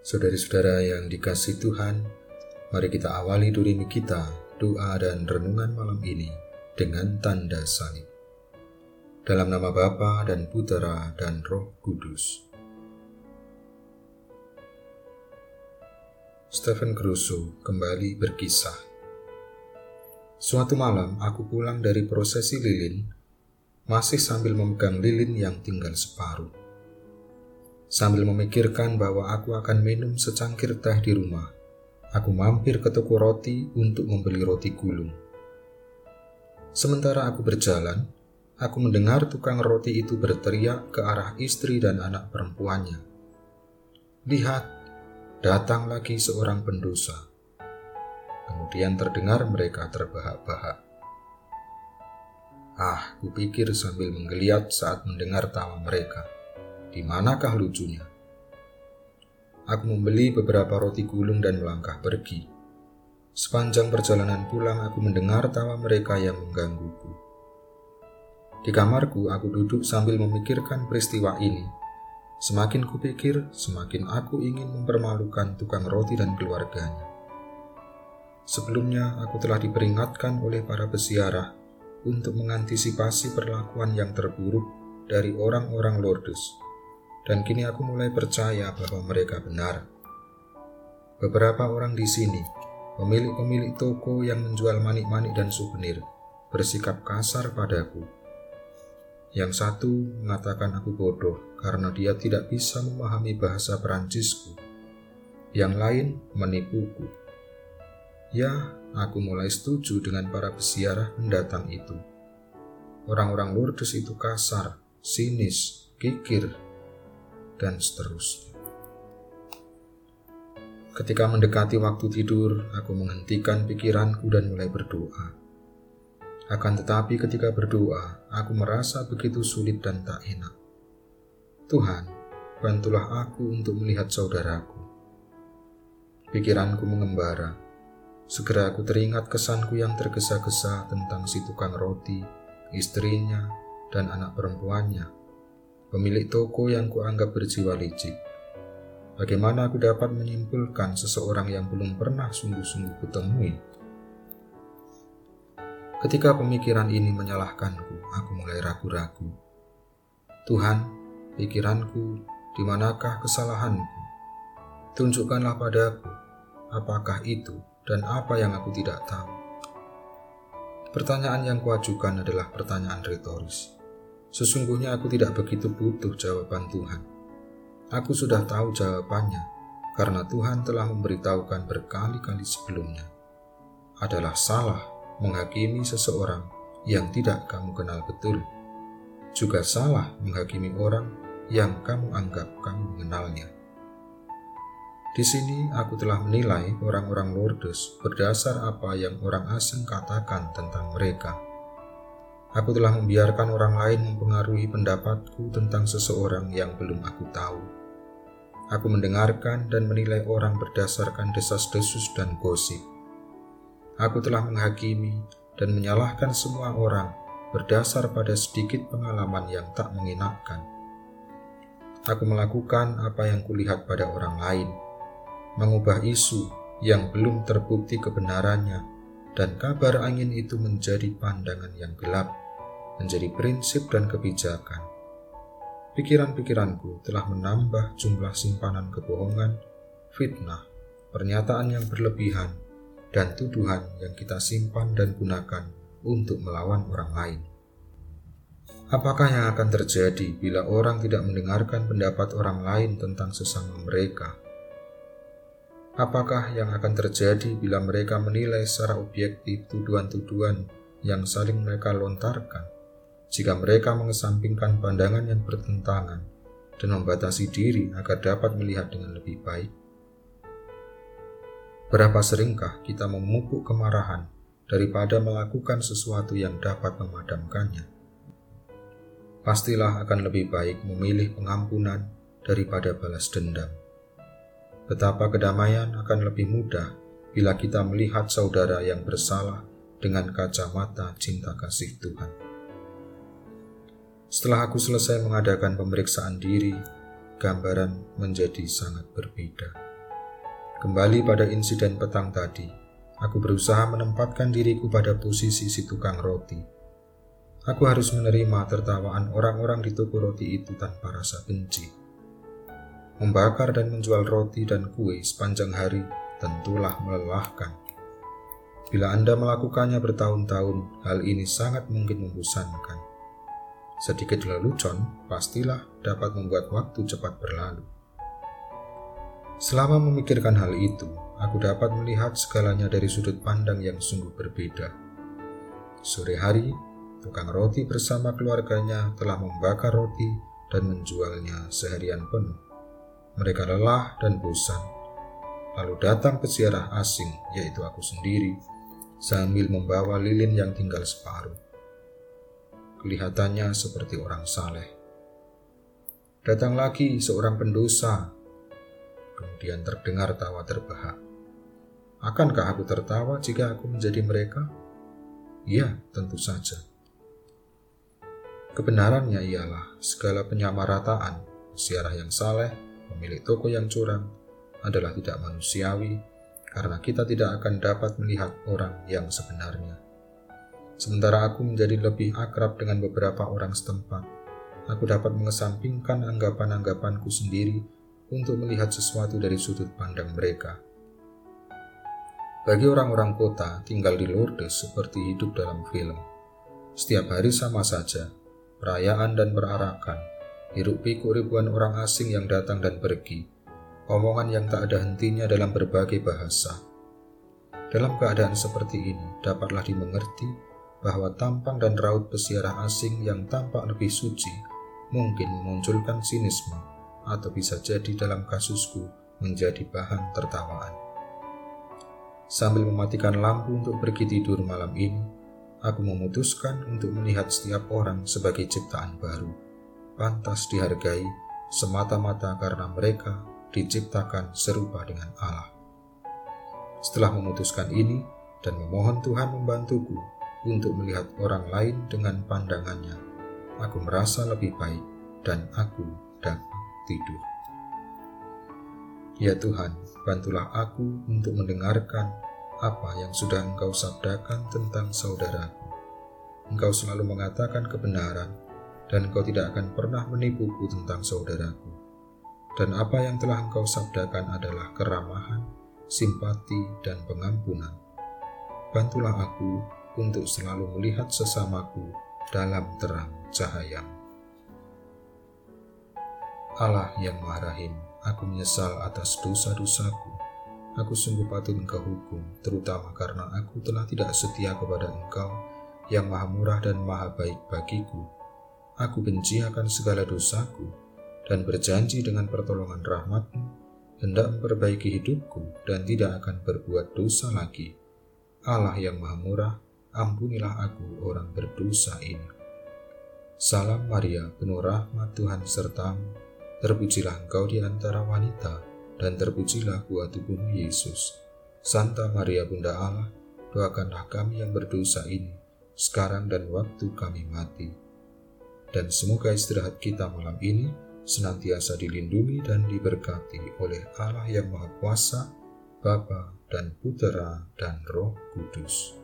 Saudari-saudara yang dikasih Tuhan, mari kita awali durimi kita, doa dan renungan malam ini dengan tanda salib. Dalam nama Bapa dan Putera dan Roh Kudus. Stephen Crusoe kembali berkisah. Suatu malam aku pulang dari prosesi lilin, masih sambil memegang lilin yang tinggal separuh Sambil memikirkan bahwa aku akan minum secangkir teh di rumah, aku mampir ke toko roti untuk membeli roti gulung. Sementara aku berjalan, aku mendengar tukang roti itu berteriak ke arah istri dan anak perempuannya. Lihat, datang lagi seorang pendosa. Kemudian terdengar mereka terbahak-bahak. Ah, kupikir sambil menggeliat saat mendengar tawa mereka. Di manakah lucunya? Aku membeli beberapa roti gulung dan melangkah pergi. Sepanjang perjalanan pulang, aku mendengar tawa mereka yang menggangguku. Di kamarku, aku duduk sambil memikirkan peristiwa ini. Semakin kupikir, semakin aku ingin mempermalukan tukang roti dan keluarganya. Sebelumnya, aku telah diperingatkan oleh para peziarah untuk mengantisipasi perlakuan yang terburuk dari orang-orang Lourdes dan kini aku mulai percaya bahwa mereka benar. Beberapa orang di sini, pemilik-pemilik toko yang menjual manik-manik dan souvenir, bersikap kasar padaku. Yang satu mengatakan aku bodoh karena dia tidak bisa memahami bahasa Perancisku. Yang lain menipuku. Ya, aku mulai setuju dengan para peziarah pendatang itu. Orang-orang Lourdes itu kasar, sinis, kikir, dan seterusnya. Ketika mendekati waktu tidur, aku menghentikan pikiranku dan mulai berdoa. Akan tetapi ketika berdoa, aku merasa begitu sulit dan tak enak. Tuhan, bantulah aku untuk melihat saudaraku. Pikiranku mengembara. Segera aku teringat kesanku yang tergesa-gesa tentang si tukang roti, istrinya, dan anak perempuannya pemilik toko yang kuanggap berjiwa licik. Bagaimana aku dapat menyimpulkan seseorang yang belum pernah sungguh-sungguh kutemui? Ketika pemikiran ini menyalahkanku, aku mulai ragu-ragu. Tuhan, pikiranku, di manakah kesalahanku? Tunjukkanlah padaku, apakah itu dan apa yang aku tidak tahu. Pertanyaan yang kuajukan adalah pertanyaan retoris. Sesungguhnya aku tidak begitu butuh jawaban Tuhan. Aku sudah tahu jawabannya karena Tuhan telah memberitahukan berkali-kali sebelumnya. Adalah salah menghakimi seseorang yang tidak kamu kenal betul. Juga salah menghakimi orang yang kamu anggap kamu mengenalnya. Di sini aku telah menilai orang-orang Lourdes berdasar apa yang orang asing katakan tentang mereka Aku telah membiarkan orang lain mempengaruhi pendapatku tentang seseorang yang belum aku tahu. Aku mendengarkan dan menilai orang berdasarkan desas-desus dan gosip. Aku telah menghakimi dan menyalahkan semua orang berdasar pada sedikit pengalaman yang tak menginapkan. Aku melakukan apa yang kulihat pada orang lain, mengubah isu yang belum terbukti kebenarannya, dan kabar angin itu menjadi pandangan yang gelap menjadi prinsip dan kebijakan. Pikiran-pikiranku telah menambah jumlah simpanan kebohongan, fitnah, pernyataan yang berlebihan, dan tuduhan yang kita simpan dan gunakan untuk melawan orang lain. Apakah yang akan terjadi bila orang tidak mendengarkan pendapat orang lain tentang sesama mereka? Apakah yang akan terjadi bila mereka menilai secara objektif tuduhan-tuduhan yang saling mereka lontarkan? Jika mereka mengesampingkan pandangan yang bertentangan dan membatasi diri agar dapat melihat dengan lebih baik. Berapa seringkah kita memupuk kemarahan daripada melakukan sesuatu yang dapat memadamkannya? Pastilah akan lebih baik memilih pengampunan daripada balas dendam. Betapa kedamaian akan lebih mudah bila kita melihat saudara yang bersalah dengan kacamata cinta kasih Tuhan. Setelah aku selesai mengadakan pemeriksaan diri, gambaran menjadi sangat berbeda. Kembali pada insiden petang tadi, aku berusaha menempatkan diriku pada posisi si tukang roti. Aku harus menerima tertawaan orang-orang di toko roti itu tanpa rasa benci. Membakar dan menjual roti dan kue sepanjang hari tentulah melelahkan. Bila Anda melakukannya bertahun-tahun, hal ini sangat mungkin membosankan. Sedikit lelucon, pastilah dapat membuat waktu cepat berlalu. Selama memikirkan hal itu, aku dapat melihat segalanya dari sudut pandang yang sungguh berbeda. Sore hari, tukang roti bersama keluarganya telah membakar roti dan menjualnya seharian penuh. Mereka lelah dan bosan. Lalu datang peziarah asing, yaitu aku sendiri, sambil membawa lilin yang tinggal separuh kelihatannya seperti orang saleh. Datang lagi seorang pendosa, kemudian terdengar tawa terbahak. Akankah aku tertawa jika aku menjadi mereka? Ya, tentu saja. Kebenarannya ialah segala penyamarataan, siarah yang saleh, pemilik toko yang curang, adalah tidak manusiawi karena kita tidak akan dapat melihat orang yang sebenarnya. Sementara aku menjadi lebih akrab dengan beberapa orang setempat, aku dapat mengesampingkan anggapan-anggapanku sendiri untuk melihat sesuatu dari sudut pandang mereka. Bagi orang-orang kota, tinggal di Lourdes seperti hidup dalam film. Setiap hari sama saja, perayaan dan perarakan, hiruk pikuk ribuan orang asing yang datang dan pergi, omongan yang tak ada hentinya dalam berbagai bahasa. Dalam keadaan seperti ini, dapatlah dimengerti bahwa tampang dan raut pesiarah asing yang tampak lebih suci mungkin memunculkan sinisme atau bisa jadi dalam kasusku menjadi bahan tertawaan. Sambil mematikan lampu untuk pergi tidur malam ini, aku memutuskan untuk melihat setiap orang sebagai ciptaan baru, pantas dihargai semata-mata karena mereka diciptakan serupa dengan Allah. Setelah memutuskan ini dan memohon Tuhan membantuku untuk melihat orang lain dengan pandangannya. Aku merasa lebih baik dan aku dapat tidur. Ya Tuhan, bantulah aku untuk mendengarkan apa yang sudah Engkau sabdakan tentang saudaraku. Engkau selalu mengatakan kebenaran, dan Engkau tidak akan pernah menipuku tentang saudaraku. Dan apa yang telah Engkau sabdakan adalah keramahan, simpati, dan pengampunan. Bantulah aku untuk selalu melihat sesamaku dalam terang cahaya. Allah yang Maha Rahim, aku menyesal atas dosa-dosaku. Aku sungguh patut engkau hukum, terutama karena aku telah tidak setia kepada engkau yang maha murah dan maha baik bagiku. Aku benci akan segala dosaku dan berjanji dengan pertolongan rahmatmu hendak memperbaiki hidupku dan tidak akan berbuat dosa lagi. Allah yang maha murah, ampunilah aku orang berdosa ini. Salam Maria, penuh rahmat Tuhan sertamu, terpujilah engkau di antara wanita, dan terpujilah buah tubuhmu Yesus. Santa Maria Bunda Allah, doakanlah kami yang berdosa ini, sekarang dan waktu kami mati. Dan semoga istirahat kita malam ini senantiasa dilindungi dan diberkati oleh Allah yang Maha Kuasa, Bapa dan Putera dan Roh Kudus.